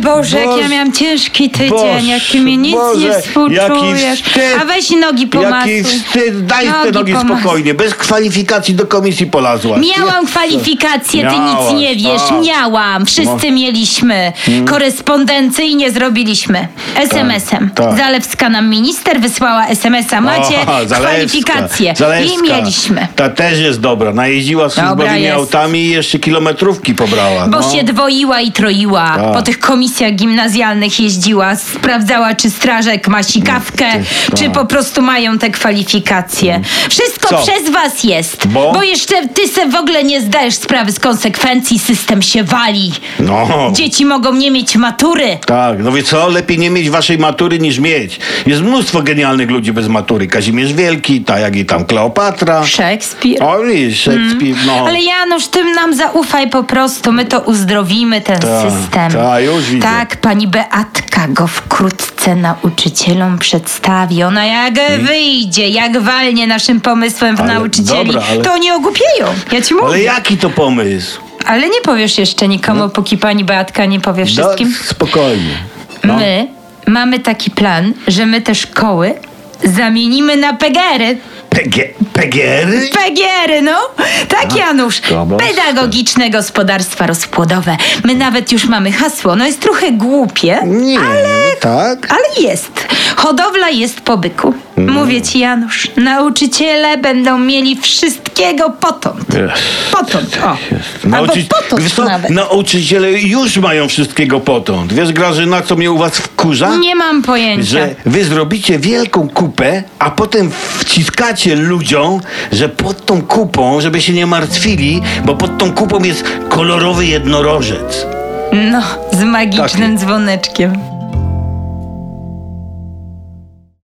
Boże, jak ja miałam ciężki tydzień, Boże, jak mi nic Boże, nie współczujesz. wstyd, A weź nogi pomasuj. Jaki wstyd, daj te nogi pomasuj. spokojnie, bez kwalifikacji do komisji polazłaś. Miałam kwalifikacje, ty Miałaś, nic nie wiesz. tak. Miałam, wszyscy No. mieliśmy. Korespondencyjnie zrobiliśmy. SMS-em. tak. Zalewska nam minister wysłała SMS-a. Macie Aha, Zalewska, kwalifikacje. Zalewska. I mieliśmy. Ta też jest dobra, najeździła służbowymi autami i jeszcze kilometrówki pobrała. Bo no. się dwoiła i troiła. Tak. Po tych komisjach gimnazjalnych jeździła, sprawdzała, czy strażek ma sikawkę, Ty, czy tak. po prostu mają te kwalifikacje. Wszystko Co? przez was jest. Bo? jeszcze ty se w ogóle nie zdajesz sprawy z konsekwencji, system się wali. No. Dzieci mogą nie mieć matury. Tak, no wie co, lepiej nie mieć waszej matury niż mieć. Jest mnóstwo genialnych ludzi bez matury. Kazimierz Wielki, tak jak i tam Kleopatra. Szekspir. O, widzisz, Szekspir, no. Ale Janusz, tym nam zaufaj po prostu, my to uzdrowimy, ten Tak, system. tak, już widzę. Tak, pani Beatka go wkrótce nauczycielom przedstawi. Ona jak wyjdzie, jak walnie naszym pomysłem w Ale nauczycieli, dobra, ale- to oni ogłupieją. Ja ci mówię. Ale jaki to pomysł? Ale nie powiesz jeszcze nikomu, póki pani Beatka nie powie wszystkim. No, spokojnie. No. My mamy taki plan, że my te szkoły zamienimy na pegery. Pegie, pegiery? Pegiery, no. Tak, Janusz. Pedagogiczne gospodarstwa rozpłodowe. My nawet już mamy hasło. No jest trochę głupie, Nie, tak? ale jest. Hodowla jest po byku. Mm. Mówię ci, Janusz, nauczyciele będą mieli wszystkiego potąd. Potąd, o. Albo Nauczy- potąd Wiesz co, nawet. Nauczyciele już mają wszystkiego potąd. Wiesz, Grażyna, co mnie u was wkurza? Nie mam pojęcia. Że wy zrobicie wielką kupę, a potem wciskacie ludziom, że pod tą kupą, żeby się nie martwili, bo pod tą kupą jest kolorowy jednorożec. No, z magicznym dzwoneczkiem.